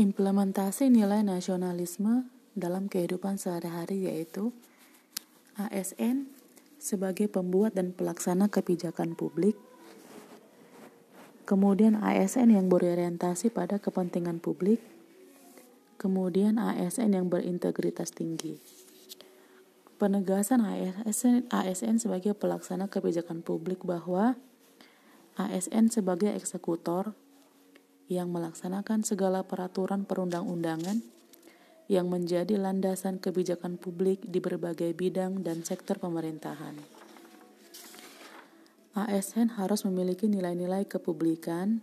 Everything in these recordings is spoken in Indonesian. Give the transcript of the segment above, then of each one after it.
Implementasi nilai nasionalisme dalam kehidupan sehari-hari yaitu ASN sebagai pembuat dan pelaksana kebijakan publik, kemudian ASN yang berorientasi pada kepentingan publik, kemudian ASN yang berintegritas tinggi. Penegasan ASN, ASN sebagai pelaksana kebijakan publik bahwa ASN sebagai eksekutor yang melaksanakan segala peraturan perundang-undangan yang menjadi landasan kebijakan publik di berbagai bidang dan sektor pemerintahan. ASN harus memiliki nilai-nilai kepublikan,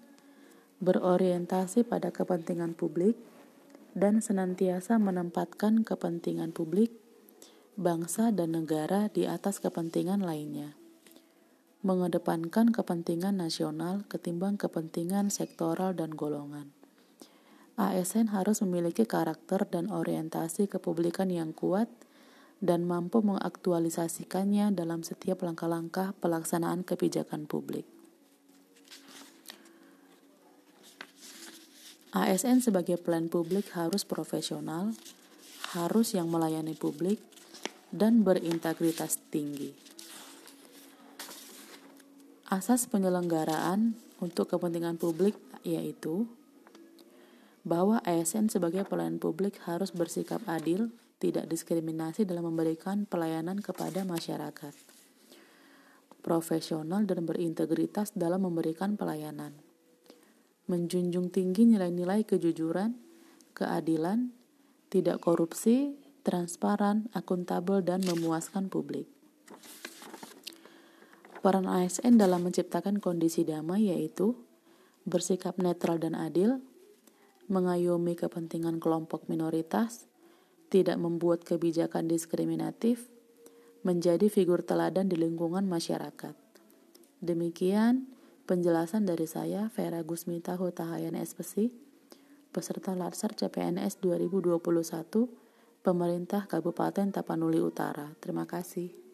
berorientasi pada kepentingan publik, dan senantiasa menempatkan kepentingan publik, bangsa, dan negara di atas kepentingan lainnya mengedepankan kepentingan nasional ketimbang kepentingan sektoral dan golongan. ASN harus memiliki karakter dan orientasi kepublikan yang kuat dan mampu mengaktualisasikannya dalam setiap langkah-langkah pelaksanaan kebijakan publik. ASN sebagai pelayan publik harus profesional, harus yang melayani publik, dan berintegritas tinggi. Asas penyelenggaraan untuk kepentingan publik yaitu bahwa ASN sebagai pelayan publik harus bersikap adil, tidak diskriminasi dalam memberikan pelayanan kepada masyarakat, profesional dan berintegritas dalam memberikan pelayanan, menjunjung tinggi nilai-nilai kejujuran, keadilan, tidak korupsi, transparan, akuntabel, dan memuaskan publik. Peran ASN dalam menciptakan kondisi damai yaitu bersikap netral dan adil, mengayomi kepentingan kelompok minoritas, tidak membuat kebijakan diskriminatif, menjadi figur teladan di lingkungan masyarakat. Demikian penjelasan dari saya, Vera Gusmita Hutahayan SPC, peserta Latsar CPNS 2021, Pemerintah Kabupaten Tapanuli Utara. Terima kasih.